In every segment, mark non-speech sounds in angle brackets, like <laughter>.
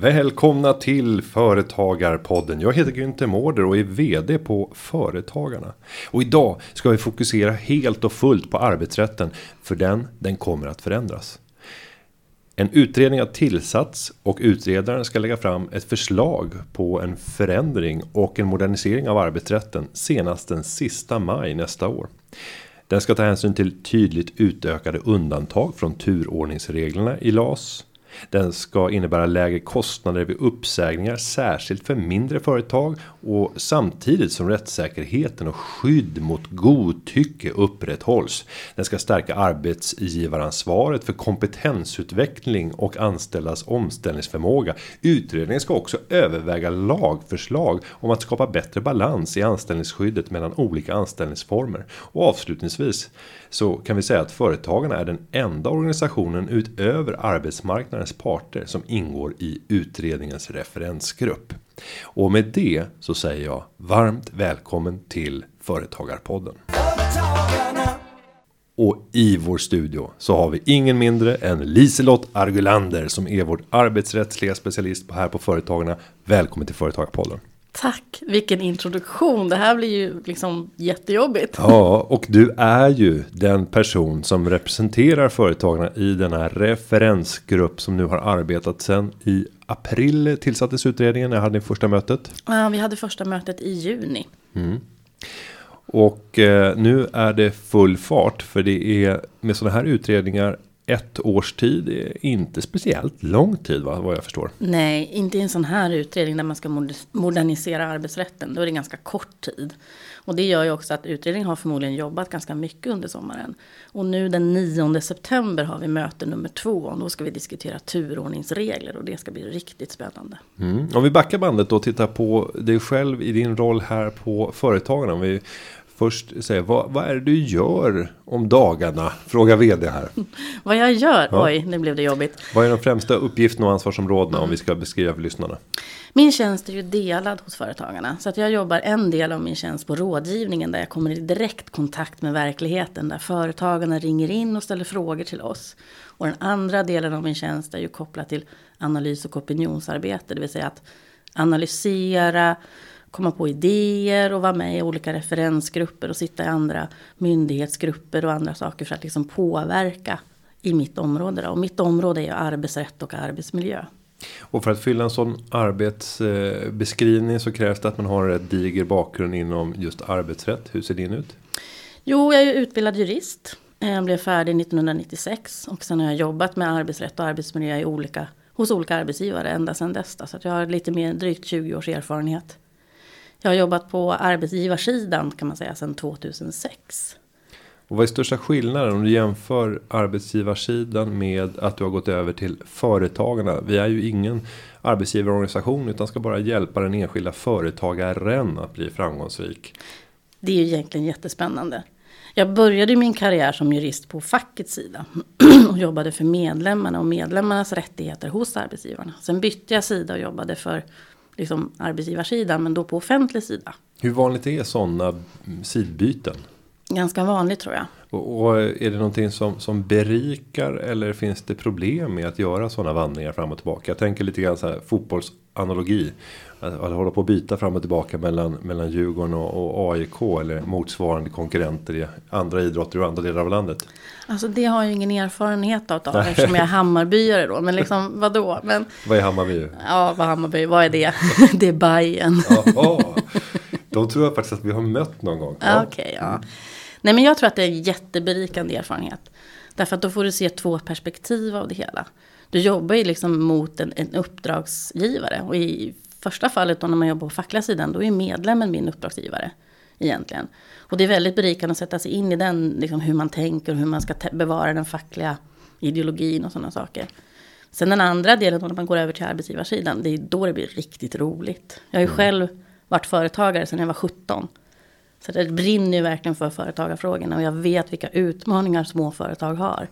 Välkomna till Företagarpodden. Jag heter Günther Mårder och är VD på Företagarna. Och idag ska vi fokusera helt och fullt på arbetsrätten. För den, den kommer att förändras. En utredning har tillsatts och utredaren ska lägga fram ett förslag på en förändring och en modernisering av arbetsrätten senast den sista maj nästa år. Den ska ta hänsyn till tydligt utökade undantag från turordningsreglerna i LAS. Den ska innebära lägre kostnader vid uppsägningar, särskilt för mindre företag och samtidigt som rättssäkerheten och skydd mot godtycke upprätthålls. Den ska stärka arbetsgivaransvaret för kompetensutveckling och anställdas omställningsförmåga. Utredningen ska också överväga lagförslag om att skapa bättre balans i anställningsskyddet mellan olika anställningsformer och avslutningsvis så kan vi säga att företagarna är den enda organisationen utöver arbetsmarknadens parter som ingår i utredningens referensgrupp. Och med det så säger jag varmt välkommen till Företagarpodden. Och i vår studio så har vi ingen mindre än Liselott Argulander som är vår arbetsrättsliga specialist här på Företagarna. Välkommen till Företagarpodden. Tack, vilken introduktion. Det här blir ju liksom jättejobbigt. Ja, och du är ju den person som representerar företagarna i den här referensgrupp som nu har arbetat sedan i april tillsattes utredningen. När hade ni första mötet? Ja, vi hade första mötet i juni. Mm. Och eh, nu är det full fart för det är med sådana här utredningar ett års tid är inte speciellt lång tid va, vad jag förstår. Nej, inte i en sån här utredning där man ska modernisera arbetsrätten. Då är det ganska kort tid. Och det gör ju också att utredningen har förmodligen jobbat ganska mycket under sommaren. Och nu den 9 september har vi möte nummer två. Och då ska vi diskutera turordningsregler och det ska bli riktigt spännande. Mm. Om vi backar bandet och tittar på dig själv i din roll här på Företagarna. Om vi först säga vad, vad är det du gör om dagarna? Fråga vd här. <laughs> vad jag gör? Ja. Oj, nu blev det jobbigt. Vad är de främsta uppgifterna och ansvarsområdena mm. om vi ska beskriva för lyssnarna? Min tjänst är ju delad hos företagarna. Så att jag jobbar en del av min tjänst på rådgivningen där jag kommer i direkt kontakt med verkligheten. Där företagarna ringer in och ställer frågor till oss. Och den andra delen av min tjänst är ju kopplad till analys och opinionsarbete. Det vill säga att analysera komma på idéer och vara med i olika referensgrupper och sitta i andra myndighetsgrupper och andra saker för att liksom påverka i mitt område. Då. Och mitt område är ju arbetsrätt och arbetsmiljö. Och för att fylla en sån arbetsbeskrivning så krävs det att man har ett diger bakgrund inom just arbetsrätt. Hur ser din ut? Jo, jag är utbildad jurist. Jag blev färdig 1996 och sen har jag jobbat med arbetsrätt och arbetsmiljö i olika, hos olika arbetsgivare ända sedan dess. Så jag har lite mer drygt 20 års erfarenhet. Jag har jobbat på arbetsgivarsidan kan man säga sedan 2006. Och vad är största skillnaden om du jämför arbetsgivarsidan med att du har gått över till företagarna? Vi är ju ingen arbetsgivarorganisation utan ska bara hjälpa den enskilda företagaren att bli framgångsrik. Det är ju egentligen jättespännande. Jag började min karriär som jurist på fackets sida och jobbade för medlemmarna och medlemmarnas rättigheter hos arbetsgivarna. Sen bytte jag sida och jobbade för liksom arbetsgivarsidan, men då på offentlig sida. Hur vanligt är sådana sidbyten? Ganska vanligt tror jag. Och, och, är det någonting som, som berikar eller finns det problem med att göra sådana vandringar fram och tillbaka? Jag tänker lite grann så här fotbollsanalogi. Att, att hålla på att byta fram och tillbaka mellan, mellan Djurgården och, och AIK eller motsvarande konkurrenter i andra idrotter och andra delar av landet. Alltså det har jag ingen erfarenhet av eftersom jag är Hammarbyare då. Men liksom vadå? Men, vad är Hammarby? Ja, vad Hammarby, vad är det? <laughs> det är Bajen. De tror jag faktiskt att vi har mött någon gång. Ja. Okej, okay, ja. Nej men jag tror att det är en jätteberikande erfarenhet. Därför att då får du se två perspektiv av det hela. Du jobbar ju liksom mot en, en uppdragsgivare. Och i första fallet då när man jobbar på fackliga sidan, då är medlemmen min uppdragsgivare. Egentligen. Och det är väldigt berikande att sätta sig in i den, liksom hur man tänker och hur man ska bevara den fackliga ideologin och sådana saker. Sen den andra delen, när man går över till arbetsgivarsidan, det är då det blir riktigt roligt. Jag har ju mm. själv varit företagare sedan jag var 17. Så det brinner ju verkligen för företagarfrågorna och jag vet vilka utmaningar små företag har.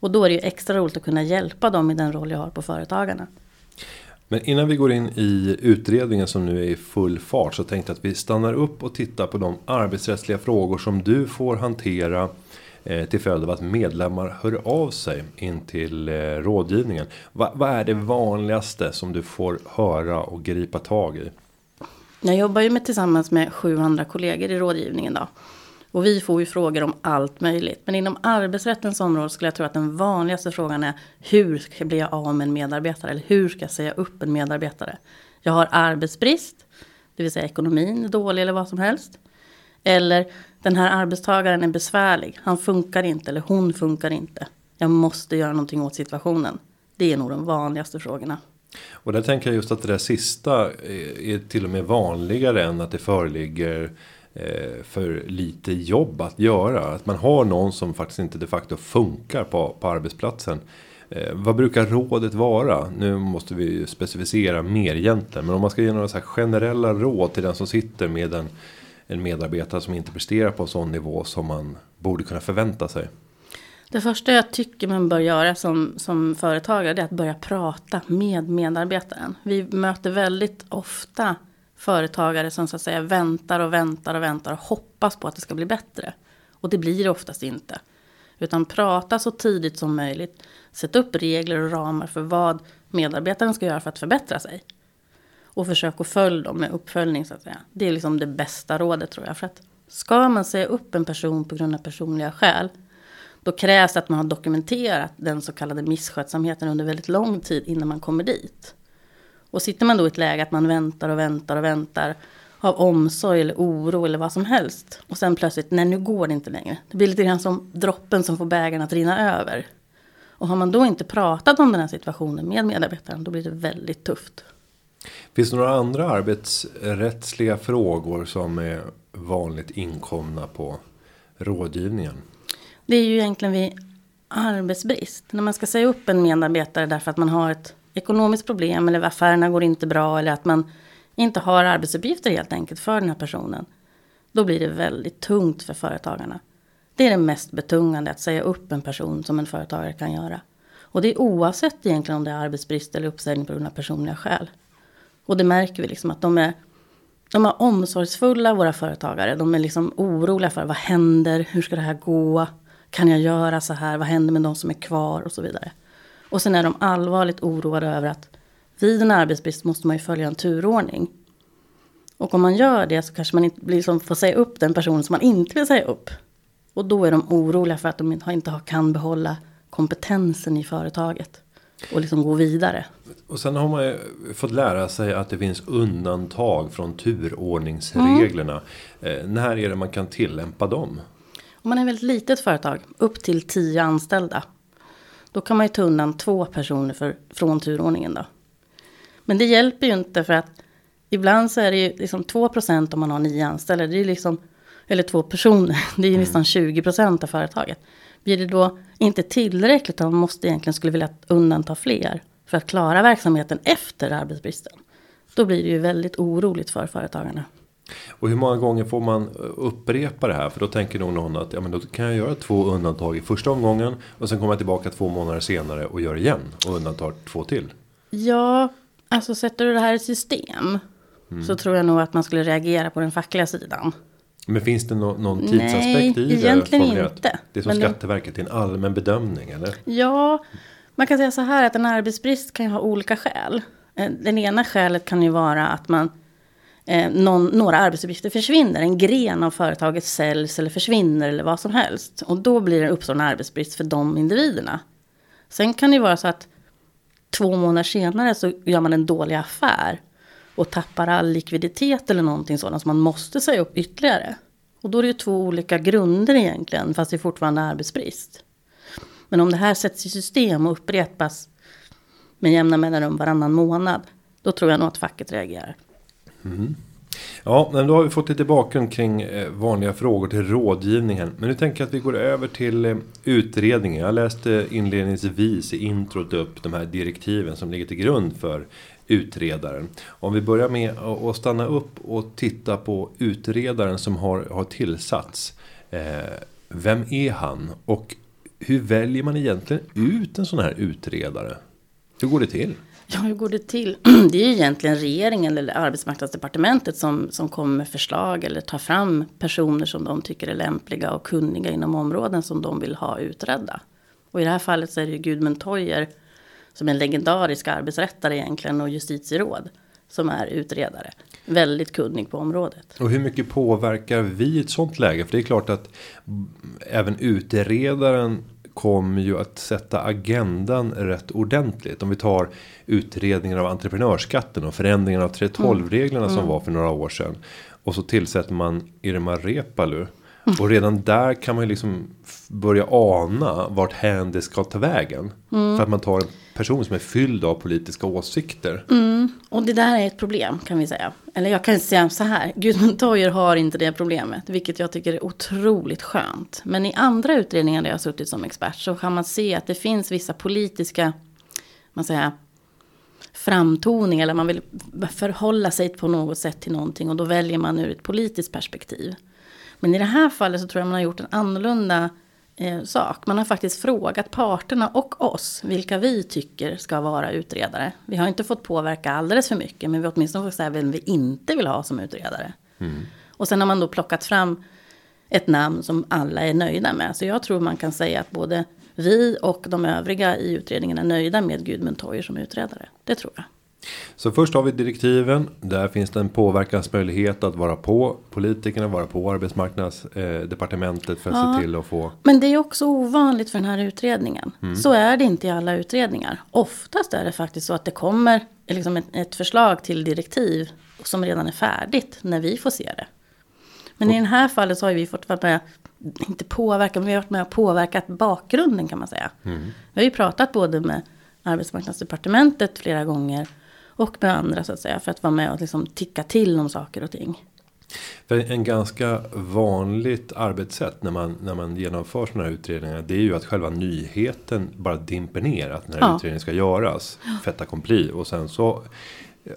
Och då är det ju extra roligt att kunna hjälpa dem i den roll jag har på Företagarna. Men innan vi går in i utredningen som nu är i full fart så tänkte jag att vi stannar upp och tittar på de arbetsrättsliga frågor som du får hantera eh, till följd av att medlemmar hör av sig in till eh, rådgivningen. Va, vad är det vanligaste som du får höra och gripa tag i? Jag jobbar ju med tillsammans med sju andra kollegor i rådgivningen då. Och vi får ju frågor om allt möjligt. Men inom arbetsrättens område skulle jag tro att den vanligaste frågan är hur blir jag av med en medarbetare? Eller hur ska jag säga upp en medarbetare? Jag har arbetsbrist, det vill säga ekonomin är dålig eller vad som helst. Eller den här arbetstagaren är besvärlig, han funkar inte eller hon funkar inte. Jag måste göra någonting åt situationen. Det är nog de vanligaste frågorna. Och där tänker jag just att det där sista är till och med vanligare än att det föreligger eh, för lite jobb att göra. Att man har någon som faktiskt inte de facto funkar på, på arbetsplatsen. Eh, vad brukar rådet vara? Nu måste vi specificera mer egentligen. Men om man ska ge några så generella råd till den som sitter med en, en medarbetare som inte presterar på en sån nivå som man borde kunna förvänta sig. Det första jag tycker man bör göra som, som företagare är att börja prata med medarbetaren. Vi möter väldigt ofta företagare som så att säga väntar och väntar och väntar och hoppas på att det ska bli bättre. Och det blir det oftast inte. Utan prata så tidigt som möjligt. Sätt upp regler och ramar för vad medarbetaren ska göra för att förbättra sig. Och försök att följa dem med uppföljning så att säga. Det är liksom det bästa rådet tror jag. För att ska man säga upp en person på grund av personliga skäl. Då krävs det att man har dokumenterat den så kallade misskötsamheten under väldigt lång tid innan man kommer dit. Och sitter man då i ett läge att man väntar och väntar och väntar av omsorg eller oro eller vad som helst. Och sen plötsligt, nej nu går det inte längre. Det blir lite grann som droppen som får bägaren att rinna över. Och har man då inte pratat om den här situationen med medarbetaren, då blir det väldigt tufft. Finns det några andra arbetsrättsliga frågor som är vanligt inkomna på rådgivningen? Det är ju egentligen vid arbetsbrist. När man ska säga upp en medarbetare därför att man har ett ekonomiskt problem eller affärerna går inte bra eller att man inte har arbetsuppgifter helt enkelt för den här personen. Då blir det väldigt tungt för företagarna. Det är det mest betungande att säga upp en person som en företagare kan göra. Och det är oavsett egentligen om det är arbetsbrist eller uppsägning på grund av personliga skäl. Och det märker vi liksom att de är, de är omsorgsfulla våra företagare. De är liksom oroliga för vad händer, hur ska det här gå, kan jag göra så här, vad händer med de som är kvar och så vidare. Och sen är de allvarligt oroade över att vid en arbetsbrist måste man ju följa en turordning. Och om man gör det så kanske man inte liksom får säga upp den personen som man inte vill säga upp. Och då är de oroliga för att de inte kan behålla kompetensen i företaget. Och liksom gå vidare. Och sen har man ju fått lära sig att det finns undantag från turordningsreglerna. Mm. när är det man kan tillämpa dem? Om man är ett väldigt litet företag, upp till tio anställda. Då kan man ju ta undan två personer för, från turordningen då. Men det hjälper ju inte för att ibland så är det ju liksom 2 om man har nio anställda. Det är liksom, eller två personer, <laughs> det är ju mm. nästan 20% av företaget. Blir det då inte tillräckligt om man måste egentligen skulle vilja undanta fler för att klara verksamheten efter arbetsbristen. Då blir det ju väldigt oroligt för företagarna. Och hur många gånger får man upprepa det här? För då tänker nog någon att ja, men då kan jag göra två undantag i första omgången. Och sen kommer jag tillbaka två månader senare och gör igen. Och undantar två till. Ja, alltså sätter du det här i system. Mm. Så tror jag nog att man skulle reagera på den fackliga sidan. Men finns det no någon tidsaspekt Nej, i det? Nej, egentligen inte. Det är som men Skatteverket, det är en allmän bedömning eller? Ja, man kan säga så här att en arbetsbrist kan ju ha olika skäl. Eh, den ena skälet kan ju vara att man eh, någon, några arbetsuppgifter försvinner. En gren av företaget säljs eller försvinner eller vad som helst. Och då blir det uppstår en arbetsbrist för de individerna. Sen kan det vara så att två månader senare så gör man en dålig affär. Och tappar all likviditet eller någonting sådant som man måste säga upp ytterligare. Och då är det ju två olika grunder egentligen, fast det är fortfarande arbetsbrist. Men om det här sätts i system och upprepas med jämna mellanrum varannan månad, då tror jag nog att facket reagerar. Mm. Ja, men då har vi fått lite bakgrund kring eh, vanliga frågor till rådgivningen. Men nu tänker jag att vi går över till eh, utredningen. Jag läste eh, inledningsvis i introt upp de här direktiven som ligger till grund för utredaren. Om vi börjar med att stanna upp och titta på utredaren som har, har tillsatts. Vem är han? Och hur väljer man egentligen ut en sån här utredare? Hur går det till? Ja, hur går det till? <clears throat> Det är ju egentligen regeringen eller arbetsmarknadsdepartementet som, som kommer med förslag eller tar fram personer som de tycker är lämpliga och kunniga inom områden som de vill ha utredda. Och i det här fallet så är det ju Gudmund Toijer som är en legendarisk arbetsrättare egentligen och justitieråd som är utredare. Väldigt kunnig på området. Och hur mycket påverkar vi i ett sånt läge? För det är klart att även utredaren kommer ju att sätta agendan rätt ordentligt. Om vi tar utredningen av entreprenörskatten och förändringen av 3.12-reglerna mm. som var för några år sedan. Och så tillsätter man Irma Repalu. Och redan där kan man ju liksom börja ana vart hän det ska ta vägen. Mm. För att man tar en person som är fylld av politiska åsikter. Mm. Och det där är ett problem kan vi säga. Eller jag kan säga så här. Gudmund Toyer har inte det problemet. Vilket jag tycker är otroligt skönt. Men i andra utredningar där jag har suttit som expert. Så kan man se att det finns vissa politiska. Man säger framtoning. Eller man vill förhålla sig på något sätt till någonting. Och då väljer man ur ett politiskt perspektiv. Men i det här fallet så tror jag man har gjort en annorlunda eh, sak. Man har faktiskt frågat parterna och oss vilka vi tycker ska vara utredare. Vi har inte fått påverka alldeles för mycket men vi har åtminstone fått säga vem vi inte vill ha som utredare. Mm. Och sen har man då plockat fram ett namn som alla är nöjda med. Så jag tror man kan säga att både vi och de övriga i utredningen är nöjda med Gudmund Toijer som utredare. Det tror jag. Så först har vi direktiven. Där finns det en påverkansmöjlighet att vara på politikerna, vara på arbetsmarknadsdepartementet för att ja, se till att få. Men det är också ovanligt för den här utredningen. Mm. Så är det inte i alla utredningar. Oftast är det faktiskt så att det kommer liksom ett, ett förslag till direktiv som redan är färdigt när vi får se det. Men i det här fallet så har vi fått vara med, inte påverka, men vi har varit med och påverkat bakgrunden kan man säga. Mm. Vi har ju pratat både med arbetsmarknadsdepartementet flera gånger och med andra så att säga. För att vara med och liksom ticka till om saker och ting. För en ganska vanligt arbetssätt när man, när man genomför sådana här utredningar. Det är ju att själva nyheten bara dimper ner. Att den här ja. utredningen ska göras. Fetta kompli. Och sen så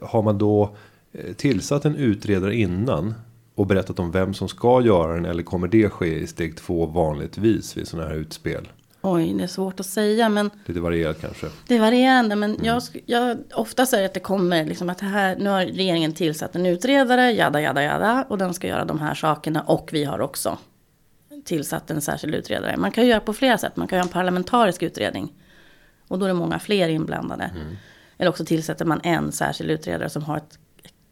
har man då eh, tillsatt en utredare innan. Och berättat om vem som ska göra den. Eller kommer det ske i steg två vanligtvis vid sådana här utspel? Oj, det är svårt att säga. Men Lite varierat kanske. Det är varierande. Men mm. jag, jag, ofta säger att det kommer liksom att här, nu har regeringen tillsatt en utredare, jada, jada, jada. Och den ska göra de här sakerna. Och vi har också tillsatt en särskild utredare. Man kan göra på flera sätt. Man kan göra en parlamentarisk utredning. Och då är det många fler inblandade. Mm. Eller också tillsätter man en särskild utredare som har ett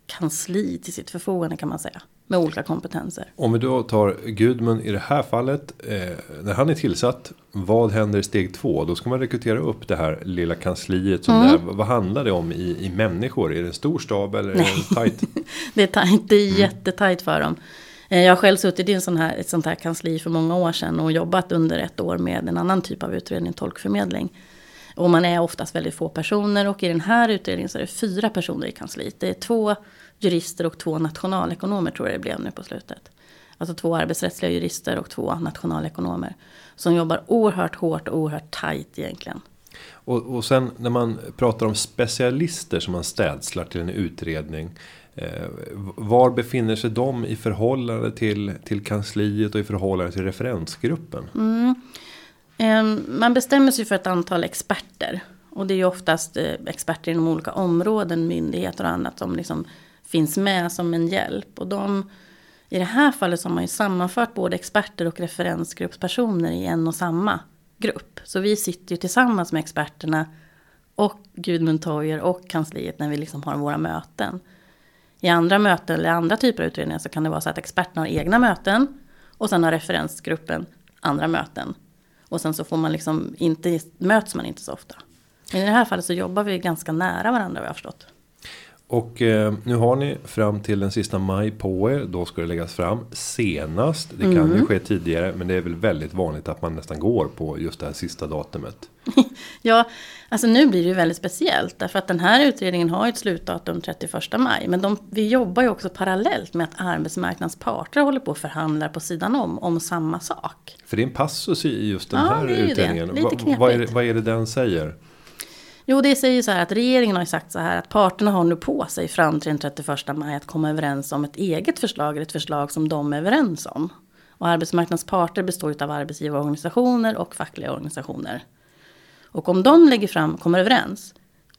kansli till sitt förfogande kan man säga. Med olika kompetenser. Om vi då tar Gudmund i det här fallet. Eh, när han är tillsatt. Vad händer i steg två? Då ska man rekrytera upp det här lilla kansliet. Som mm. där, vad handlar det om i, i människor? Är det en stor stab eller Nej. är det tajt? <laughs> det är tajt. Det är mm. jättetajt för dem. Eh, jag har själv suttit i en sån här, ett sånt här kansli för många år sedan. Och jobbat under ett år med en annan typ av utredning. Tolkförmedling. Och man är oftast väldigt få personer. Och i den här utredningen så är det fyra personer i kansliet. Det är två jurister och två nationalekonomer tror jag det blev nu på slutet. Alltså två arbetsrättsliga jurister och två nationalekonomer. Som jobbar oerhört hårt och oerhört tajt egentligen. Och, och sen när man pratar om specialister som man städslar till en utredning. Eh, var befinner sig de i förhållande till, till kansliet och i förhållande till referensgruppen? Mm. Ehm, man bestämmer sig för ett antal experter. Och det är ju oftast eh, experter inom olika områden, myndigheter och annat som liksom finns med som en hjälp. Och de, i det här fallet så har man ju sammanfört både experter och referensgruppspersoner i en och samma grupp. Så vi sitter ju tillsammans med experterna och Gudmund Toijer och kansliet när vi liksom har våra möten. I andra möten eller andra typer av utredningar så kan det vara så att experterna har egna möten och sen har referensgruppen andra möten. Och sen så får man liksom inte, möts man inte så ofta. Men i det här fallet så jobbar vi ganska nära varandra vad jag har förstått. Och eh, nu har ni fram till den sista maj på er. Då ska det läggas fram senast. Det kan mm. ju ske tidigare. Men det är väl väldigt vanligt att man nästan går på just det här sista datumet. <laughs> ja, alltså nu blir det ju väldigt speciellt. Därför att den här utredningen har ett slutdatum 31 maj. Men de, vi jobbar ju också parallellt med att arbetsmarknadens parter håller på och förhandlar på sidan om. Om samma sak. För det är en passus i just den ja, här utredningen. Det. Lite knepigt. Vad är, vad är det den säger? Jo, det säger så här att regeringen har sagt så här att parterna har nu på sig fram till den 31 maj att komma överens om ett eget förslag, ett förslag som de är överens om. Och arbetsmarknadens parter består av arbetsgivarorganisationer och fackliga organisationer. Och om de lägger fram, kommer överens,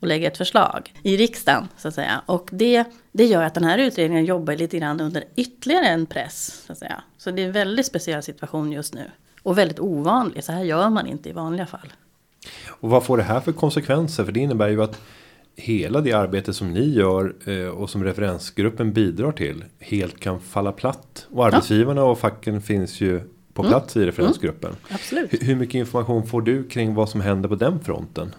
och lägger ett förslag i riksdagen. Så att säga. Och det, det gör att den här utredningen jobbar lite grann under ytterligare en press. Så, att säga. så det är en väldigt speciell situation just nu. Och väldigt ovanlig, så här gör man inte i vanliga fall. Och vad får det här för konsekvenser? För det innebär ju att hela det arbete som ni gör eh, och som referensgruppen bidrar till helt kan falla platt. Och arbetsgivarna och facken finns ju på mm. plats mm. i referensgruppen. Mm. Absolut. Hur mycket information får du kring vad som händer på den fronten?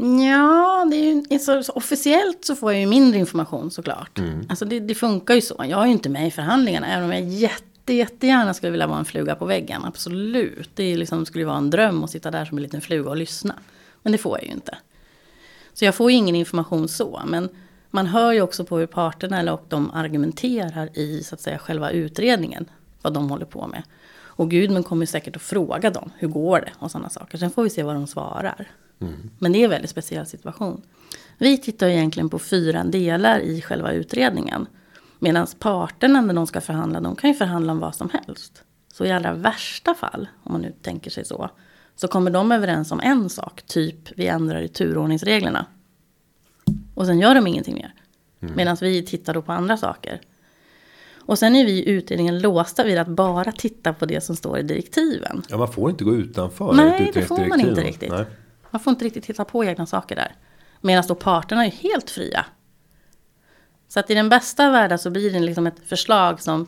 Ja, det är ju, så, så officiellt så får jag ju mindre information såklart. Mm. Alltså det, det, funkar ju så. Jag är ju inte med i förhandlingarna, även om jag jätte, jättegärna skulle vilja vara en fluga på väggen. Absolut, det liksom, skulle vara en dröm att sitta där som en liten fluga och lyssna. Men det får jag ju inte. Så jag får ju ingen information så. Men man hör ju också på hur parterna eller och de argumenterar i så att säga själva utredningen. Vad de håller på med. Och Gudmund kommer säkert att fråga dem. Hur går det? Och sådana saker. Sen får vi se vad de svarar. Mm. Men det är en väldigt speciell situation. Vi tittar egentligen på fyra delar i själva utredningen. Medan parterna när de ska förhandla, de kan ju förhandla om vad som helst. Så i allra värsta fall, om man nu tänker sig så, så kommer de överens om en sak, typ vi ändrar i turordningsreglerna. Och sen gör de ingenting mer. Mm. Medan vi tittar då på andra saker. Och sen är vi i utredningen låsta vid att bara titta på det som står i direktiven. Ja, man får inte gå utanför Nej, det får man inte riktigt. Nej. Man får inte riktigt titta på egna saker där. Medan då parterna är helt fria. Så att i den bästa världen så blir det liksom ett förslag som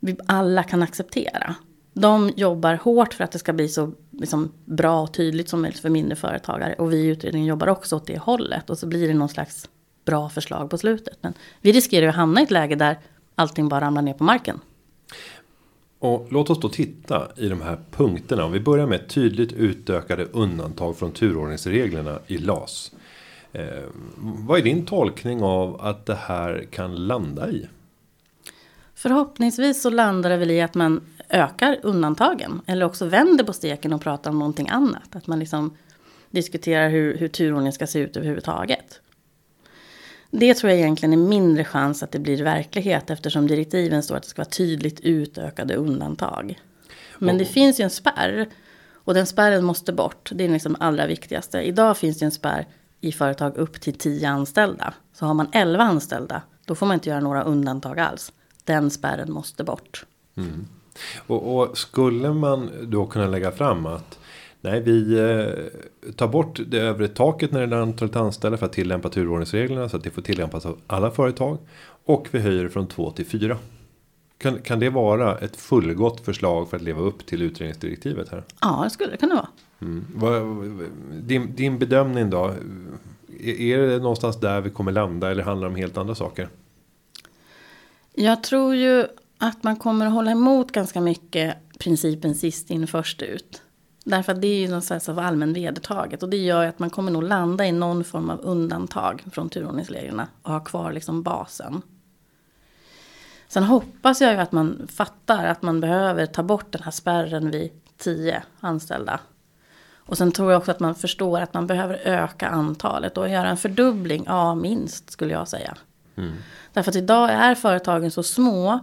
vi alla kan acceptera. De jobbar hårt för att det ska bli så liksom, bra och tydligt som möjligt för mindre företagare. Och vi i utredningen jobbar också åt det hållet. Och så blir det någon slags bra förslag på slutet. Men vi riskerar att hamna i ett läge där allting bara ramlar ner på marken. Och låt oss då titta i de här punkterna. Om vi börjar med tydligt utökade undantag från turordningsreglerna i LAS. Eh, vad är din tolkning av att det här kan landa i? Förhoppningsvis så landar det väl i att man ökar undantagen. Eller också vänder på steken och pratar om någonting annat. Att man liksom diskuterar hur, hur turordningen ska se ut överhuvudtaget. Det tror jag egentligen är mindre chans att det blir verklighet eftersom direktiven står att det ska vara tydligt utökade undantag. Men det finns ju en spärr och den spärren måste bort. Det är liksom allra viktigaste. Idag finns det en spärr i företag upp till 10 anställda. Så har man 11 anställda, då får man inte göra några undantag alls. Den spärren måste bort. Mm. Och, och, skulle man då kunna lägga fram att Nej, vi eh, tar bort det övre taket när det gäller antalet anställda för att tillämpa turordningsreglerna så att det får tillämpas av alla företag. Och vi höjer från två till fyra. Kan, kan det vara ett fullgott förslag för att leva upp till utredningsdirektivet här? Ja, det skulle det kunna vara. Mm. Vad, din, din bedömning då? Är det någonstans där vi kommer landa eller handlar det om helt andra saker? Jag tror ju att man kommer att hålla emot ganska mycket principen sist in först ut. Därför att det är ju något slags av allmän vedertaget. Och det gör ju att man kommer nog landa i någon form av undantag från turordningsreglerna. Och ha kvar liksom basen. Sen hoppas jag ju att man fattar att man behöver ta bort den här spärren vid tio anställda. Och sen tror jag också att man förstår att man behöver öka antalet och göra en fördubbling, ja minst skulle jag säga. Mm. Därför att idag är företagen så små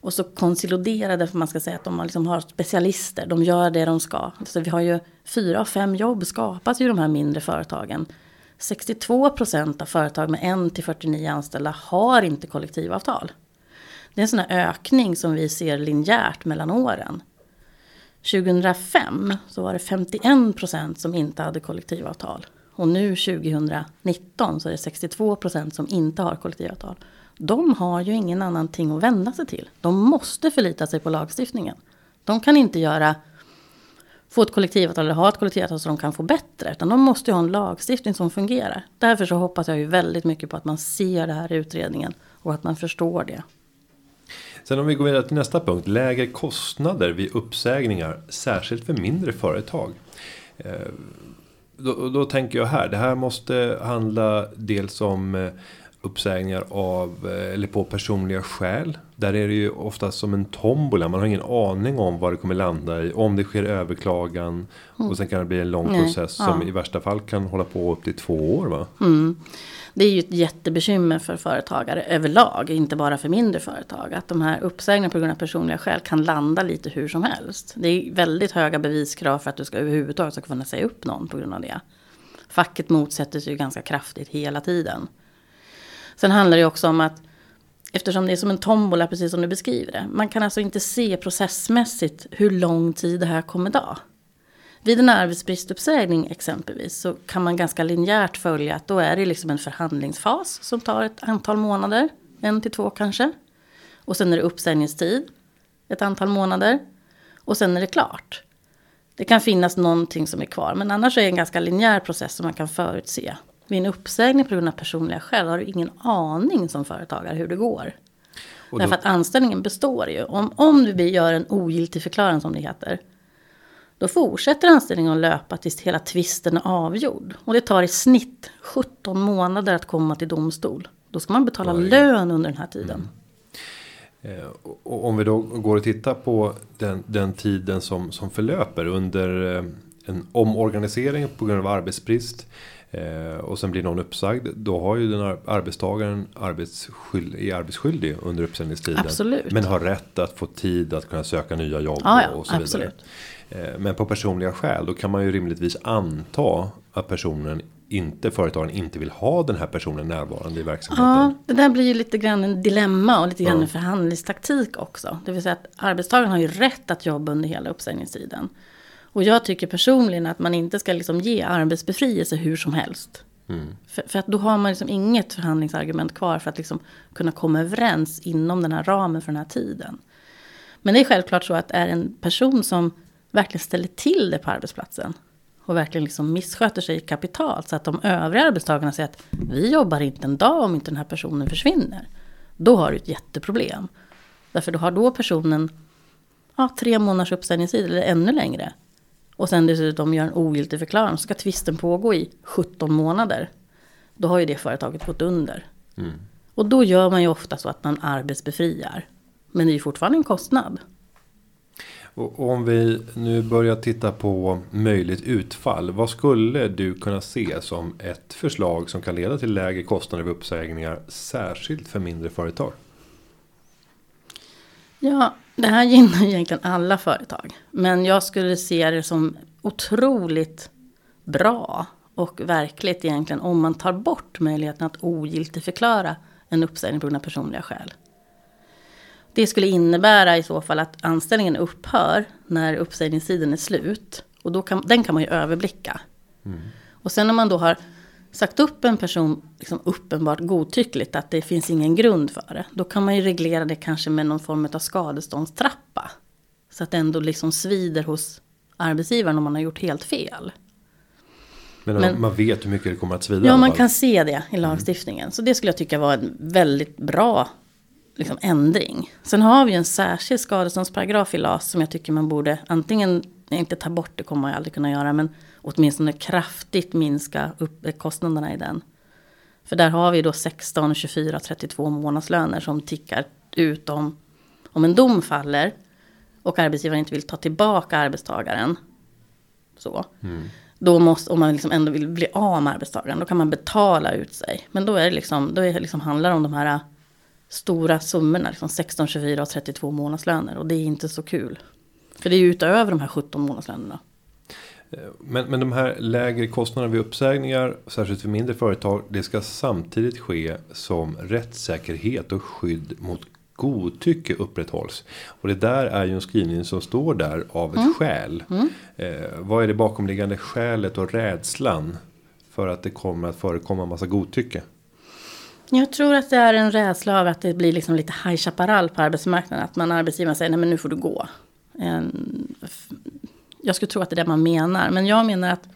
och så konsoliderade, för man ska säga att de liksom har specialister, de gör det de ska. Så vi har ju fyra av fem jobb skapas i de här mindre företagen. 62 procent av företag med 1 till 49 anställda har inte kollektivavtal. Det är en sån här ökning som vi ser linjärt mellan åren. 2005 så var det 51 procent som inte hade kollektivavtal. Och nu 2019 så är det 62 procent som inte har kollektivavtal de har ju ingen annan ting att vända sig till. De måste förlita sig på lagstiftningen. De kan inte göra, få ett kollektivavtal eller ha ett kollektivavtal så de kan få bättre. Utan de måste ju ha en lagstiftning som fungerar. Därför så hoppas jag ju väldigt mycket på att man ser det här i utredningen och att man förstår det. Sen om vi går vidare till nästa punkt. Lägre kostnader vid uppsägningar. Särskilt för mindre företag. Eh, då, då tänker jag här. Det här måste handla dels om eh, uppsägningar av eh, eller på personliga skäl. Där är det ju oftast som en tombola. Man har ingen aning om vad det kommer landa i. Om det sker överklagan. Mm. Och sen kan det bli en lång Nej, process som ja. i värsta fall kan hålla på upp till två år va? Mm. Det är ju ett jättebekymmer för företagare överlag. Inte bara för mindre företag. Att de här uppsägningarna på grund av personliga skäl kan landa lite hur som helst. Det är väldigt höga beviskrav för att du ska överhuvudtaget ska kunna säga upp någon på grund av det. Facket motsätter sig ju ganska kraftigt hela tiden. Sen handlar det också om att eftersom det är som en tombola, precis som du beskriver det. Man kan alltså inte se processmässigt hur lång tid det här kommer ta. Vid en arbetsbristuppsägning exempelvis så kan man ganska linjärt följa att då är det liksom en förhandlingsfas som tar ett antal månader, en till två kanske. Och sen är det uppsägningstid, ett antal månader. Och sen är det klart. Det kan finnas någonting som är kvar, men annars är det en ganska linjär process som man kan förutse. Vid en uppsägning på grund av personliga skäl har du ingen aning som företagare hur det går. Och då... Därför att anställningen består ju. Om, om du gör en ogiltig förklaring som det heter. Då fortsätter anställningen att löpa tills hela tvisten är avgjord. Och det tar i snitt 17 månader att komma till domstol. Då ska man betala Oj. lön under den här tiden. Mm. Eh, och om vi då går och tittar på den, den tiden som, som förlöper under eh, en omorganisering på grund av arbetsbrist. Eh, och sen blir någon uppsagd. Då har ju den arbetstagaren arbetsskyld, är arbetsskyldig under uppsägningstiden. Absolut. Men har rätt att få tid att kunna söka nya jobb ah, ja, och så absolut. vidare. Eh, men på personliga skäl då kan man ju rimligtvis anta att personen inte företagaren inte vill ha den här personen närvarande i verksamheten. Ja, det där blir ju lite grann en dilemma och lite grann ja. en förhandlingstaktik också. Det vill säga att arbetstagaren har ju rätt att jobba under hela uppsägningstiden. Och jag tycker personligen att man inte ska liksom ge arbetsbefrielse hur som helst. Mm. För, för, att då har man liksom inget förhandlingsargument kvar för att liksom kunna komma överens inom den här ramen för den här tiden. Men det är självklart så att är en person som verkligen ställer till det på arbetsplatsen och verkligen liksom missköter sig kapitalt så att de övriga arbetstagarna säger att vi jobbar inte en dag om inte den här personen försvinner. Då har du ett jätteproblem. Därför då har då personen ja, tre månaders uppsägningstid eller ännu längre och sen dessutom gör en ogiltig förklaring så ska tvisten pågå i 17 månader. Då har ju det företaget gått under. Mm. Och då gör man ju ofta så att man arbetsbefriar. Men det är ju fortfarande en kostnad. Och om vi nu börjar titta på möjligt utfall. Vad skulle du kunna se som ett förslag som kan leda till lägre kostnader vid uppsägningar. Särskilt för mindre företag? Ja, det här gynnar egentligen alla företag. Men jag skulle se det som otroligt bra och verkligt egentligen om man tar bort möjligheten att ogiltigförklara en uppsägning på grund av personliga skäl. Det skulle innebära i så fall att anställningen upphör när uppsägningstiden är slut. Och då kan, den kan man ju överblicka. Mm. Och sen när man då har sagt upp en person liksom uppenbart godtyckligt att det finns ingen grund för det. Då kan man ju reglera det kanske med någon form av skadeståndstrappa. Så att det ändå liksom svider hos arbetsgivaren om man har gjort helt fel. Men, Men man vet hur mycket det kommer att svida? Ja, man kan se det i lagstiftningen. Mm. Så det skulle jag tycka var en väldigt bra liksom, ändring. Sen har vi en särskild skadeståndsparagraf i LAS som jag tycker man borde antingen inte ta bort, det kommer man ju aldrig kunna göra, men åtminstone kraftigt minska upp kostnaderna i den. För där har vi då 16, 24, 32 månadslöner som tickar ut om, om en dom faller och arbetsgivaren inte vill ta tillbaka arbetstagaren. Så. Mm. Då måste, om man liksom ändå vill bli av med arbetstagaren, då kan man betala ut sig. Men då, är det liksom, då är det liksom handlar det om de här stora summorna, liksom 16, 24 och 32 månadslöner. Och det är inte så kul. För det är ju utöver de här 17 månadslönerna. Men, men de här lägre kostnaderna vid uppsägningar, särskilt för mindre företag, det ska samtidigt ske som rättssäkerhet och skydd mot godtycke upprätthålls. Och det där är ju en skrivning som står där av ett mm. skäl. Mm. Eh, vad är det bakomliggande skälet och rädslan för att det kommer att förekomma massa godtycke? Jag tror att det är en rädsla av att det blir liksom lite High Chaparral på arbetsmarknaden. Att man arbetsgivaren säger nej men nu får du gå. En, jag skulle tro att det är det man menar. Men jag menar att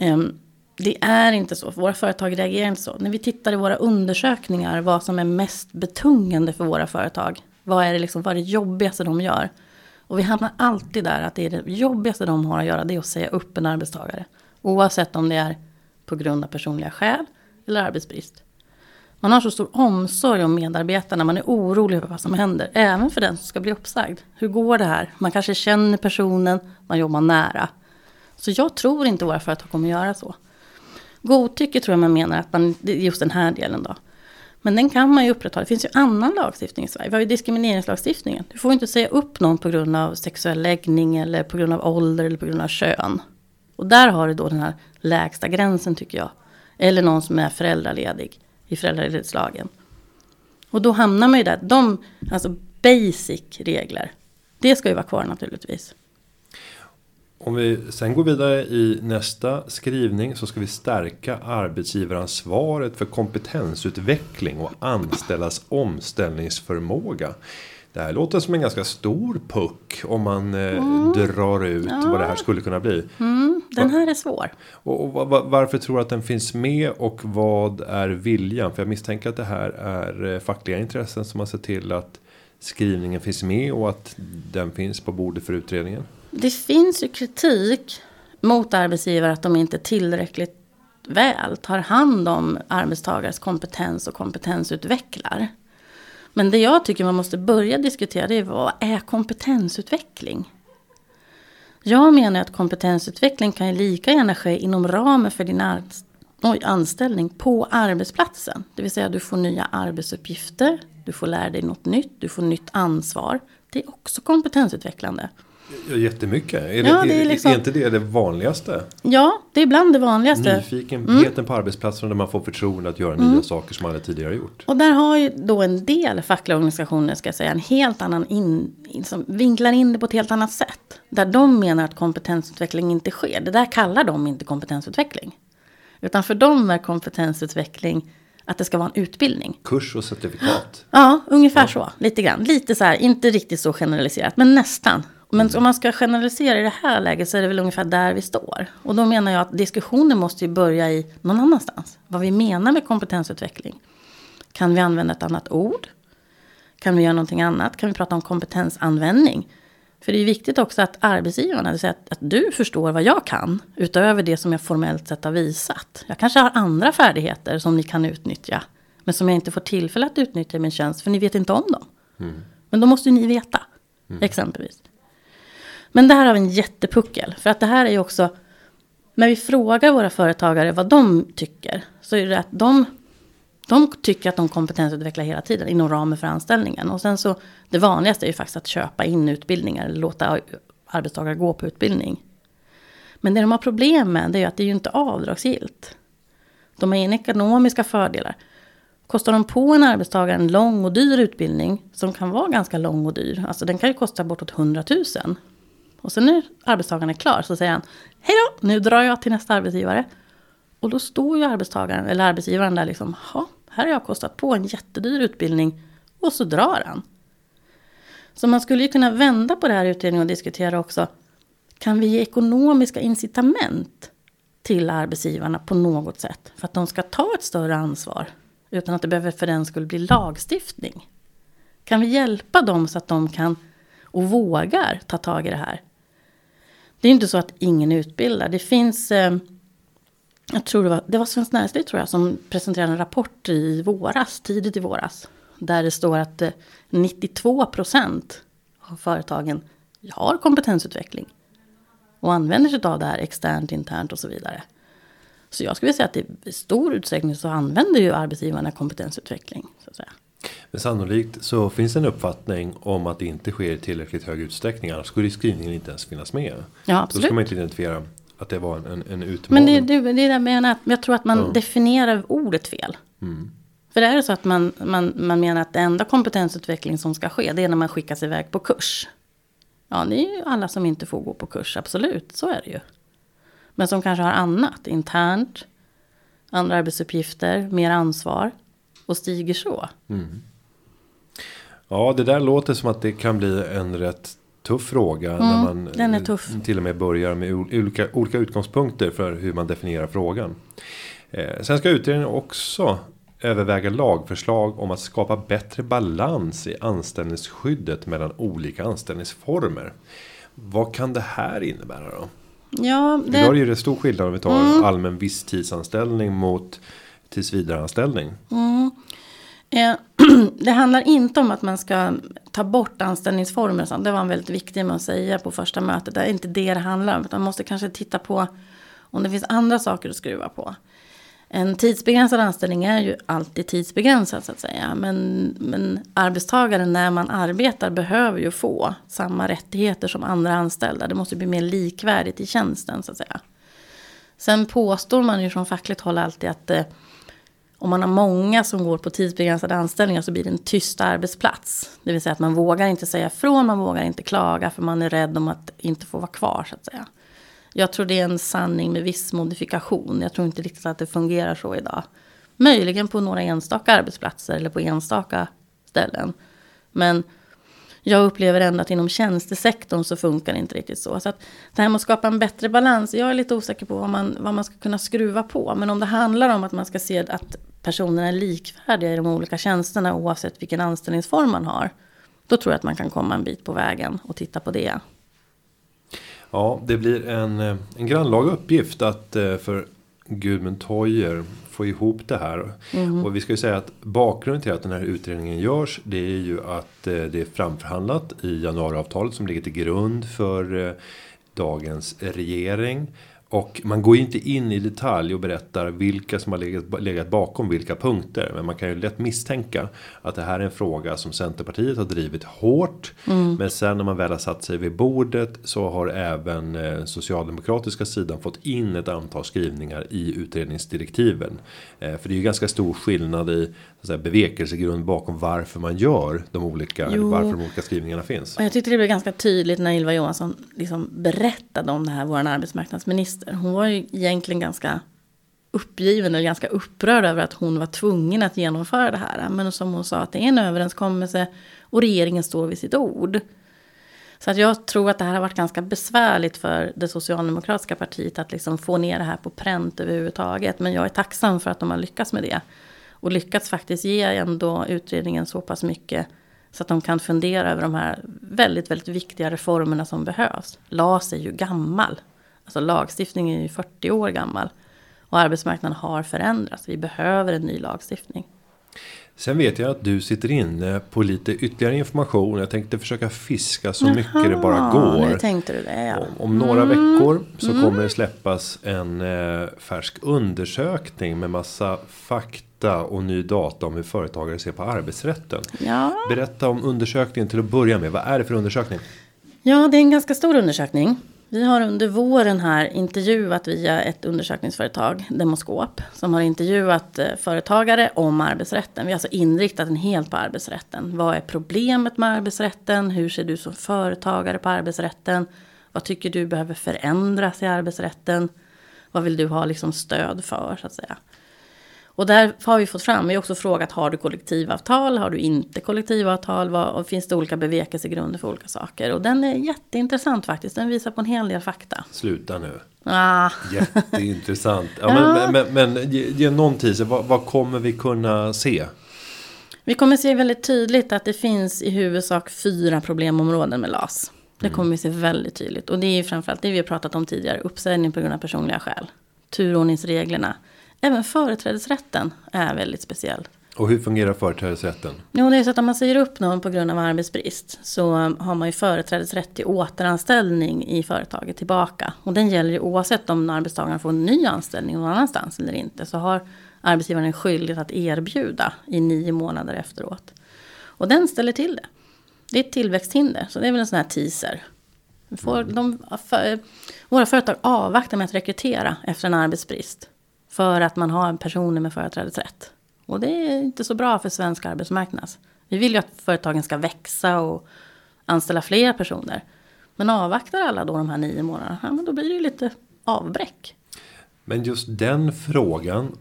um, det är inte så. Våra företag reagerar inte så. När vi tittar i våra undersökningar vad som är mest betungande för våra företag. Vad är det, liksom, vad är det jobbigaste de gör? Och vi hamnar alltid där att det är det jobbigaste de har att göra. Det är att säga upp en arbetstagare. Oavsett om det är på grund av personliga skäl eller arbetsbrist. Man har så stor omsorg om medarbetarna, man är orolig för vad som händer. Även för den som ska bli uppsagd. Hur går det här? Man kanske känner personen, man jobbar nära. Så jag tror inte våra företag kommer göra så. Godtycke tror jag man menar att man, just den här delen då. Men den kan man ju upprätthålla. Det finns ju annan lagstiftning i Sverige. Vi har ju diskrimineringslagstiftningen. Du får inte säga upp någon på grund av sexuell läggning eller på grund av ålder eller på grund av kön. Och där har du då den här lägsta gränsen tycker jag. Eller någon som är föräldraledig i föräldraledighetslagen. Och då hamnar man ju där. De, alltså basic regler. Det ska ju vara kvar naturligtvis. Om vi sen går vidare i nästa skrivning så ska vi stärka arbetsgivaransvaret för kompetensutveckling och anställas omställningsförmåga. Det här låter som en ganska stor puck om man eh, mm. drar ut ja. vad det här skulle kunna bli. Mm, den här är svår. Och, och, och, varför tror du att den finns med och vad är viljan? För jag misstänker att det här är eh, fackliga intressen som har sett till att skrivningen finns med och att den finns på bordet för utredningen. Det finns ju kritik mot arbetsgivare att de inte tillräckligt väl tar hand om arbetstagares kompetens och kompetensutvecklar. Men det jag tycker man måste börja diskutera det är vad är kompetensutveckling? Jag menar att kompetensutveckling kan lika gärna ske inom ramen för din anställning på arbetsplatsen. Det vill säga du får nya arbetsuppgifter, du får lära dig något nytt, du får nytt ansvar. Det är också kompetensutvecklande. Ja, jättemycket. Är, ja, det, är, liksom... är, inte det det vanligaste? Ja, det är ibland det vanligaste. Nyfikenheten mm. på arbetsplatsen där man får förtroende att göra mm. nya saker som man aldrig tidigare gjort. Och där har ju då en del fackliga organisationer, ska jag säga, en helt annan in, som vinklar in det på ett helt annat sätt. Där de menar att kompetensutveckling inte sker. Det där kallar de inte kompetensutveckling. Utan för dem är kompetensutveckling att det ska vara en utbildning. Kurs och certifikat. Ja, ungefär ja. så. Lite grann. Lite så här, inte riktigt så generaliserat, men nästan. Men om man ska generalisera i det här läget så är det väl ungefär där vi står. Och då menar jag att diskussionen måste ju börja i någon annanstans. Vad vi menar med kompetensutveckling. Kan vi använda ett annat ord? Kan vi göra någonting annat? Kan vi prata om kompetensanvändning? För det är viktigt också att arbetsgivarna, det att, att, du förstår vad jag kan. Utöver det som jag formellt sett har visat. Jag kanske har andra färdigheter som ni kan utnyttja. Men som jag inte får tillfälle att utnyttja i min tjänst. För ni vet inte om dem. Mm. Men då måste ni veta. Mm. Exempelvis. Men det här har vi en jättepuckel. För att det här är ju också, när vi frågar våra företagare vad de tycker, så är det att de, de tycker att de kompetensutvecklar hela tiden inom ramen för anställningen. Och sen så, det vanligaste är ju faktiskt att köpa in utbildningar, eller låta arbetstagare gå på utbildning. Men det de har problem med, det är ju att det är ju inte avdragsgillt. De har inga ekonomiska fördelar. Kostar de på en arbetstagare en lång och dyr utbildning, som kan vara ganska lång och dyr, alltså den kan ju kosta bortåt 100 000. Och sen när arbetstagaren är klar så säger han Hej då, nu drar jag till nästa arbetsgivare. Och då står ju arbetstagaren, eller arbetsgivaren där liksom, ja, här har jag kostat på en jättedyr utbildning. Och så drar han. Så man skulle ju kunna vända på det här utredningen och diskutera också, kan vi ge ekonomiska incitament till arbetsgivarna på något sätt? För att de ska ta ett större ansvar, utan att det behöver för den skulle bli lagstiftning. Kan vi hjälpa dem så att de kan och vågar ta tag i det här? Det är inte så att ingen utbildar. Det finns, eh, jag tror det var, det var Svenskt Näringsliv tror jag, som presenterade en rapport i våras, tidigt i våras. Där det står att eh, 92 procent av företagen har kompetensutveckling. Och använder sig av det här externt, internt och så vidare. Så jag skulle säga att i stor utsträckning så använder ju arbetsgivarna kompetensutveckling. Så att säga. Men sannolikt så finns det en uppfattning om att det inte sker i tillräckligt hög utsträckning. Annars skulle skrivningen inte ens finnas med. Ja, absolut. Då ska man inte identifiera att det var en, en, en utmaning. Men det, det, det är det jag menar. Jag tror att man ja. definierar ordet fel. Mm. För är det så att man, man, man menar att det enda kompetensutveckling som ska ske. Det är när man skickas iväg på kurs. Ja, det är ju alla som inte får gå på kurs. Absolut, så är det ju. Men som kanske har annat. Internt. Andra arbetsuppgifter. Mer ansvar. Och stiger så. Mm. Ja, det där låter som att det kan bli en rätt tuff fråga. Mm, när man den är tuff. till och med börjar med olika, olika utgångspunkter för hur man definierar frågan. Eh, sen ska utredningen också överväga lagförslag om att skapa bättre balans i anställningsskyddet mellan olika anställningsformer. Vad kan det här innebära då? Ja, det... Idag är det stor skillnad om vi tar mm. allmän visstidsanställning mot tillsvidareanställning. Mm. Eh, <clears throat> det handlar inte om att man ska ta bort anställningsformer. Så det var en väldigt viktig med att säga på första mötet. Det är inte det det handlar om. Man måste kanske titta på om det finns andra saker att skruva på. En tidsbegränsad anställning är ju alltid tidsbegränsad så att säga. Men, men arbetstagaren när man arbetar behöver ju få samma rättigheter som andra anställda. Det måste bli mer likvärdigt i tjänsten så att säga. Sen påstår man ju från fackligt håll alltid att eh, om man har många som går på tidsbegränsade anställningar så blir det en tyst arbetsplats. Det vill säga att man vågar inte säga ifrån, man vågar inte klaga för man är rädd om att inte få vara kvar så att säga. Jag tror det är en sanning med viss modifikation. Jag tror inte riktigt att det fungerar så idag. Möjligen på några enstaka arbetsplatser eller på enstaka ställen. Men jag upplever ändå att inom tjänstesektorn så funkar det inte riktigt så. Så att det här med att skapa en bättre balans, jag är lite osäker på vad man, vad man ska kunna skruva på. Men om det handlar om att man ska se att personerna är likvärdiga i de olika tjänsterna oavsett vilken anställningsform man har. Då tror jag att man kan komma en bit på vägen och titta på det. Ja, det blir en, eh, en grannlaga uppgift att eh, för Gudmund Toijer få ihop det här. Mm. Och vi ska ju säga att bakgrunden till att den här utredningen görs. Det är ju att eh, det är framförhandlat i januariavtalet som ligger till grund för dagens regering. Och man går inte in i detalj och berättar vilka som har legat, legat, bakom vilka punkter. Men man kan ju lätt misstänka att det här är en fråga som Centerpartiet har drivit hårt. Mm. Men sen när man väl har satt sig vid bordet så har även eh, socialdemokratiska sidan fått in ett antal skrivningar i utredningsdirektiven. Eh, för det är ju ganska stor skillnad i så bevekelsegrund bakom varför man gör de olika, varför de olika skrivningarna finns. Och jag tyckte det blev ganska tydligt när Ylva Johansson liksom berättade om det här, vår arbetsmarknadsminister. Hon var ju egentligen ganska uppgiven eller ganska upprörd över att hon var tvungen att genomföra det här. Men som hon sa att det är en överenskommelse och regeringen står vid sitt ord. Så att jag tror att det här har varit ganska besvärligt för det socialdemokratiska partiet att liksom få ner det här på pränt överhuvudtaget. Men jag är tacksam för att de har lyckats med det. Och lyckats faktiskt ge ändå utredningen så pass mycket så att de kan fundera över de här väldigt, väldigt viktiga reformerna som behövs. LAS är ju gammal. Alltså lagstiftningen är ju 40 år gammal. Och arbetsmarknaden har förändrats. Vi behöver en ny lagstiftning. Sen vet jag att du sitter inne på lite ytterligare information. Jag tänkte försöka fiska så Jaha, mycket det bara går. Nu tänkte du det, ja. om, om några mm. veckor så mm. kommer det släppas en eh, färsk undersökning med massa fakta och ny data om hur företagare ser på arbetsrätten. Ja. Berätta om undersökningen till att börja med. Vad är det för undersökning? Ja, det är en ganska stor undersökning. Vi har under våren här intervjuat via ett undersökningsföretag, Demoskop, som har intervjuat eh, företagare om arbetsrätten. Vi har alltså inriktat den helt på arbetsrätten. Vad är problemet med arbetsrätten? Hur ser du som företagare på arbetsrätten? Vad tycker du behöver förändras i arbetsrätten? Vad vill du ha liksom stöd för så att säga? Och där har vi fått fram, vi har också frågat, har du kollektivavtal? Har du inte kollektivavtal? Vad, och finns det olika bevekelsegrunder för olika saker? Och den är jätteintressant faktiskt, den visar på en hel del fakta. Sluta nu. Ah. Jätteintressant. Ja, <laughs> ja. Men, men, men ge, ge någon teaser, vad, vad kommer vi kunna se? Vi kommer se väldigt tydligt att det finns i huvudsak fyra problemområden med LAS. Det mm. kommer vi se väldigt tydligt. Och det är framförallt det vi har pratat om tidigare. Uppsägning på grund av personliga skäl. Turordningsreglerna. Även företrädesrätten är väldigt speciell. Och hur fungerar företrädesrätten? Jo, det är så att om man säger upp någon på grund av arbetsbrist så har man ju företrädesrätt till återanställning i företaget tillbaka. Och den gäller ju oavsett om arbetstagaren får en ny anställning någon annanstans eller inte. Så har arbetsgivaren en skyldighet att erbjuda i nio månader efteråt. Och den ställer till det. Det är ett tillväxthinder, så det är väl en sån här teaser. Får de, för, våra företag avvaktar med att rekrytera efter en arbetsbrist. För att man har personer med företrädesrätt. Och det är inte så bra för svensk arbetsmarknad. Vi vill ju att företagen ska växa och anställa fler personer. Men avvaktar alla då de här nio månaderna, ja, men då blir det ju lite avbräck. Men just den frågan,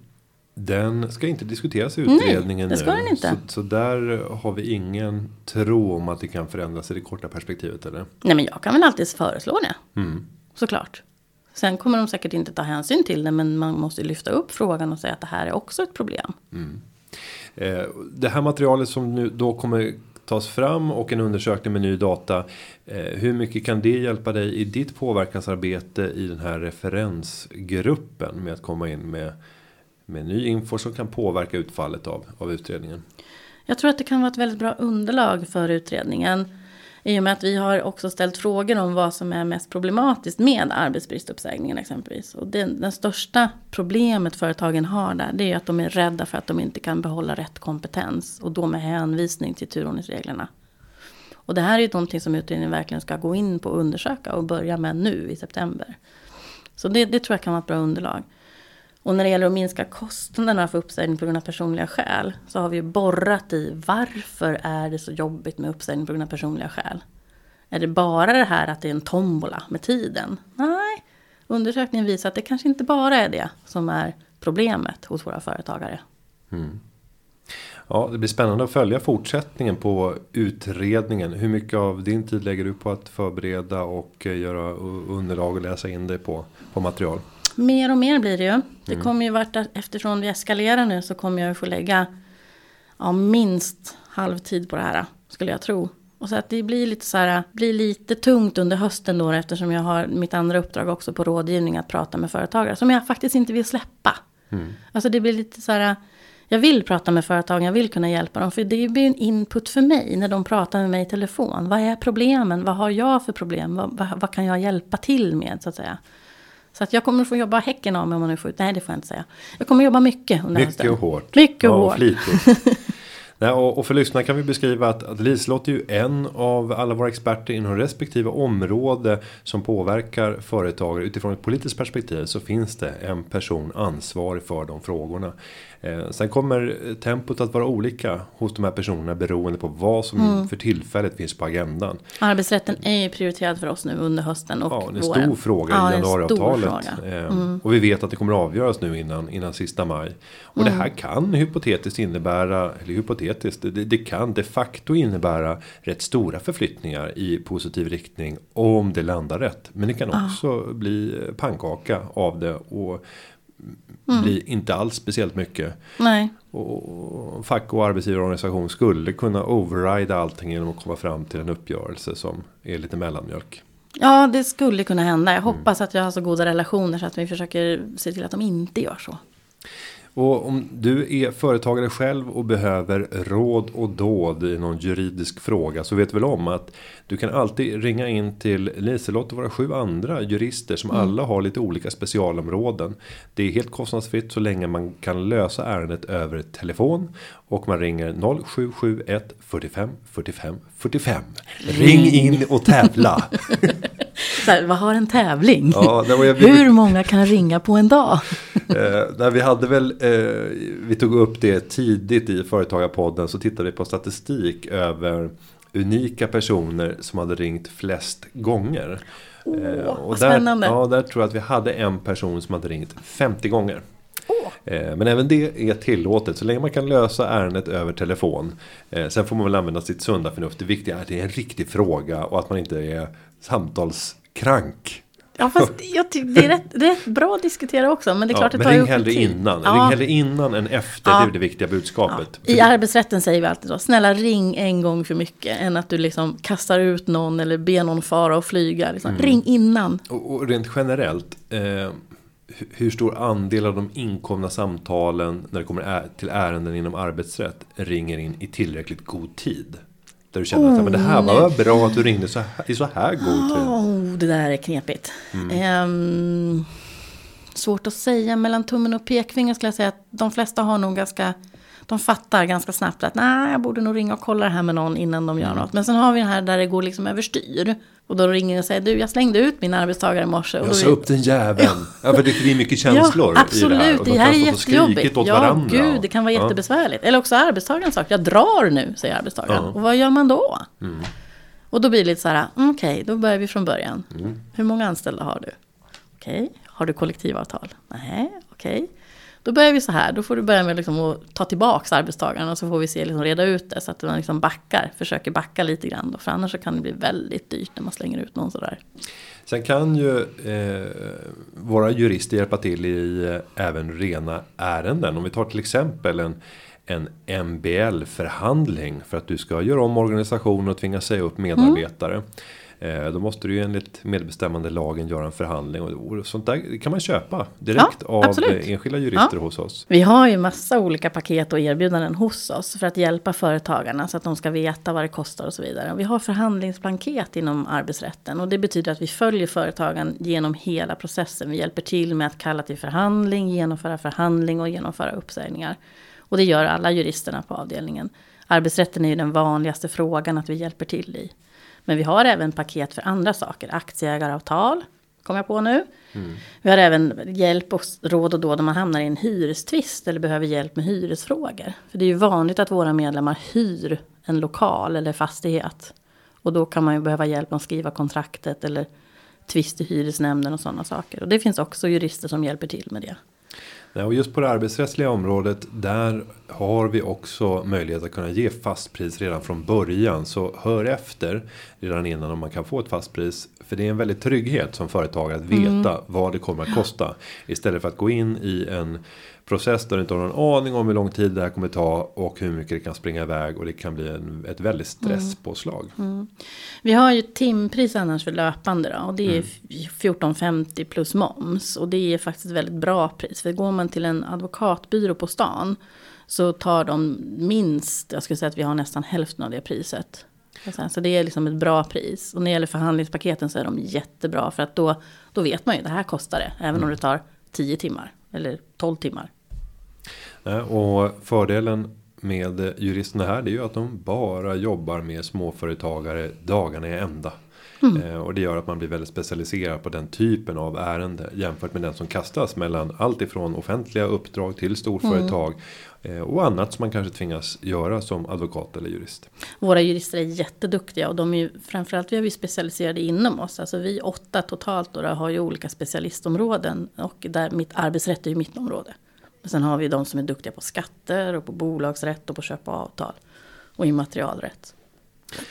den ska inte diskuteras i utredningen Nej, det ska nu. Den inte. Så, så, där har vi ingen tro om att det kan förändras i det korta perspektivet eller? Nej men jag kan väl alltid föreslå det. Mm. Såklart. Sen kommer de säkert inte ta hänsyn till det, men man måste lyfta upp frågan och säga att det här är också ett problem. Mm. Eh, det här materialet som nu då kommer tas fram och en undersökning med ny data. Eh, hur mycket kan det hjälpa dig i ditt påverkansarbete i den här referensgruppen med att komma in med med ny info som kan påverka utfallet av, av utredningen? Jag tror att det kan vara ett väldigt bra underlag för utredningen. I och med att vi har också ställt frågor om vad som är mest problematiskt med arbetsbristuppsägningen exempelvis. Och det, det största problemet företagen har där det är att de är rädda för att de inte kan behålla rätt kompetens. Och då med hänvisning till turordningsreglerna. Och det här är ju någonting som utredningen verkligen ska gå in på och undersöka och börja med nu i september. Så det, det tror jag kan vara ett bra underlag. Och när det gäller att minska kostnaderna för uppsägning på grund av personliga skäl så har vi ju borrat i varför är det så jobbigt med uppsägning på grund av personliga skäl. Är det bara det här att det är en tombola med tiden? Nej, undersökningen visar att det kanske inte bara är det som är problemet hos våra företagare. Mm. Ja, det blir spännande att följa fortsättningen på utredningen. Hur mycket av din tid lägger du på att förbereda och eh, göra underlag och läsa in dig på, på material? Mer och mer blir det ju. Det mm. kommer ju vart eftersom vi eskalerar nu så kommer jag få lägga ja, minst halvtid på det här. Skulle jag tro. Och så att det blir lite så här, blir lite tungt under hösten då eftersom jag har mitt andra uppdrag också på rådgivning att prata med företagare. Som jag faktiskt inte vill släppa. Mm. Alltså det blir lite så här, jag vill prata med företagen, jag vill kunna hjälpa dem. För det blir en input för mig när de pratar med mig i telefon. Vad är problemen? Vad har jag för problem? Vad, vad, vad kan jag hjälpa till med så att säga? Så att jag kommer att få jobba häcken av mig om man nu får ut. Nej, det får jag inte säga. Jag kommer att jobba mycket under Mycket och hårt. Mycket ja, hårt. Flitigt. <laughs> Nej, och, för lyssnarna kan vi beskriva att, att Liselott är ju en av alla våra experter inom respektive område som påverkar företagare utifrån ett politiskt perspektiv så finns det en person ansvarig för de frågorna. Eh, sen kommer tempot att vara olika hos de här personerna beroende på vad som mm. för tillfället finns på agendan. Arbetsrätten är ju prioriterad för oss nu under hösten och Ja, det är en stor fråga ja, i januariavtalet. Eh, mm. Och vi vet att det kommer att avgöras nu innan, innan sista maj. Och mm. det här kan hypotetiskt innebära, eller hypotetiskt, det, det kan de facto innebära rätt stora förflyttningar i positiv riktning om det landar rätt. Men det kan också bli pannkaka av det och mm. blir inte alls speciellt mycket. Nej. Och fack och arbetsgivarorganisation skulle kunna overrida allting genom att komma fram till en uppgörelse som är lite mellanmjölk. Ja, det skulle kunna hända. Jag mm. hoppas att jag har så goda relationer så att vi försöker se till att de inte gör så. Och om du är företagare själv och behöver råd och dåd i någon juridisk fråga så vet du väl om att du kan alltid ringa in till Liselott och våra sju andra jurister som mm. alla har lite olika specialområden. Det är helt kostnadsfritt så länge man kan lösa ärendet över telefon och man ringer 0771 45 45 45. Ring in och tävla. <laughs> här, vad har en tävling? Ja, jag, <laughs> Hur många kan ringa på en dag? <laughs> eh, vi hade väl, eh, vi tog upp det tidigt i Företagarpodden så tittade vi på statistik över unika personer som hade ringt flest gånger. Oh, eh, och där, spännande. Ja, där tror jag att vi hade en person som hade ringt 50 gånger. Eh, men även det är tillåtet så länge man kan lösa ärendet över telefon. Eh, sen får man väl använda sitt sunda förnuft. Det viktiga är att det är en riktig fråga och att man inte är samtalskrank. Ja fast jag tycker det är rätt, rätt bra att diskutera också. Men det är klart ja, det tar ring hellre tid. innan. Ja. Ring hellre innan än efter. Ja. Det är det viktiga budskapet. Ja. I arbetsrätten säger vi alltid då. Snälla ring en gång för mycket. Än att du liksom kastar ut någon eller ber någon fara och flyga. Liksom. Mm. Ring innan. Och, och rent generellt. Eh, hur stor andel av de inkomna samtalen när det kommer till ärenden inom arbetsrätt ringer in i tillräckligt god tid? Där du känner oh, att men det här var nej. bra att du ringde så här, i så här god tid. Oh, det där är knepigt. Mm. Um, svårt att säga mellan tummen och pekfingret skulle jag säga att de flesta har nog ganska de fattar ganska snabbt att nej, jag borde nog ringa och kolla det här med någon innan de gör mm. något. Men sen har vi det här där det går liksom överstyr. Och då ringer jag och säger, du jag slängde ut min arbetstagare i morse. Och jag sa upp den jäveln. Ja, för det blir mycket <laughs> känslor ja, absolut, i det här. Och det här är jättejobbigt. Åt ja, varandra. gud, det kan vara jättebesvärligt. Eller också arbetstagaren sagt, jag drar nu, säger arbetstagaren. Ja. Och vad gör man då? Mm. Och då blir det lite så här, mm, okej, okay, då börjar vi från början. Mm. Hur många anställda har du? Okej, okay. har du kollektivavtal? Nej, okej. Okay. Då börjar vi så här, då får du börja med liksom att ta tillbaka arbetstagarna och så får vi se, liksom reda ut det så att man liksom backar, försöker backa lite grann. Då, för annars så kan det bli väldigt dyrt när man slänger ut någon sådär. Sen kan ju eh, våra jurister hjälpa till i eh, även rena ärenden. Om vi tar till exempel en, en MBL-förhandling för att du ska göra om organisationen och tvinga säga upp medarbetare. Mm. Eh, då måste du ju enligt medbestämmande lagen göra en förhandling och sånt där kan man köpa direkt ja, av absolut. enskilda jurister ja. hos oss. Vi har ju massa olika paket och erbjudanden hos oss för att hjälpa företagarna så att de ska veta vad det kostar och så vidare. Vi har förhandlingsblanket inom arbetsrätten och det betyder att vi följer företagen genom hela processen. Vi hjälper till med att kalla till förhandling, genomföra förhandling och genomföra uppsägningar. Och det gör alla juristerna på avdelningen. Arbetsrätten är ju den vanligaste frågan att vi hjälper till i. Men vi har även paket för andra saker. Aktieägaravtal, kom jag på nu. Vi har även hjälp och råd och då när man hamnar i en hyrestvist eller behöver hjälp med hyresfrågor. För det är ju vanligt att våra medlemmar hyr en lokal eller fastighet. Och då kan man ju behöva hjälp med att skriva kontraktet eller tvist i hyresnämnden och sådana saker. Och det finns också jurister som hjälper till med det. Nej, och just på det arbetsrättsliga området där har vi också möjlighet att kunna ge fast pris redan från början. Så hör efter redan innan om man kan få ett fast pris. För det är en väldigt trygghet som företagare att veta mm. vad det kommer att kosta. Istället för att gå in i en process där du inte har någon aning om hur lång tid det här kommer ta och hur mycket det kan springa iväg och det kan bli en, ett väldigt stresspåslag. Mm. Mm. Vi har ju timpris annars för löpande då, och det är mm. 14,50 plus moms och det är faktiskt ett väldigt bra pris. För går man till en advokatbyrå på stan så tar de minst, jag skulle säga att vi har nästan hälften av det priset. Så det är liksom ett bra pris. Och när det gäller förhandlingspaketen så är de jättebra. För att då, då vet man ju, det här kostar det. Även mm. om det tar 10 timmar. Eller 12 timmar. Och fördelen med juristerna här det är ju att de bara jobbar med småföretagare dagarna i ända. Mm. Eh, och det gör att man blir väldigt specialiserad på den typen av ärende jämfört med den som kastas mellan allt ifrån offentliga uppdrag till storföretag mm. och annat som man kanske tvingas göra som advokat eller jurist. Våra jurister är jätteduktiga och de är ju framförallt vi har vi specialiserade inom oss. Alltså vi åtta totalt då, har ju olika specialistområden och där mitt arbetsrätt är ju mitt område. Sen har vi de som är duktiga på skatter och på bolagsrätt och på köp och avtal. Och immaterialrätt.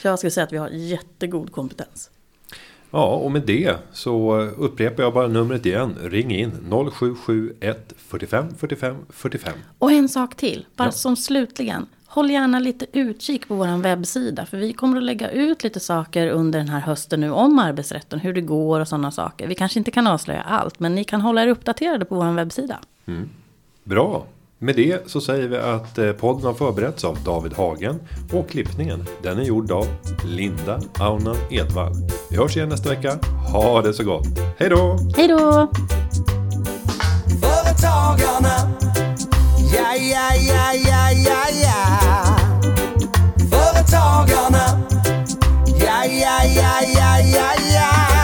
Så jag skulle säga att vi har jättegod kompetens. Ja, och med det så upprepar jag bara numret igen. Ring in 0771 45 45 45. Och en sak till, bara ja. som slutligen. Håll gärna lite utkik på vår webbsida. För vi kommer att lägga ut lite saker under den här hösten nu om arbetsrätten. Hur det går och sådana saker. Vi kanske inte kan avslöja allt. Men ni kan hålla er uppdaterade på vår webbsida. Mm. Bra. Med det så säger vi att eh, podden har förberetts av David Hagen och klippningen den är gjord av Linda Aunan Edvall. Vi hörs igen nästa vecka. Ha det så gott. Hej då! Hej då! Företagarna Ja, ja, ja, ja, ja, ja Företagarna Ja, ja, ja, ja, ja, ja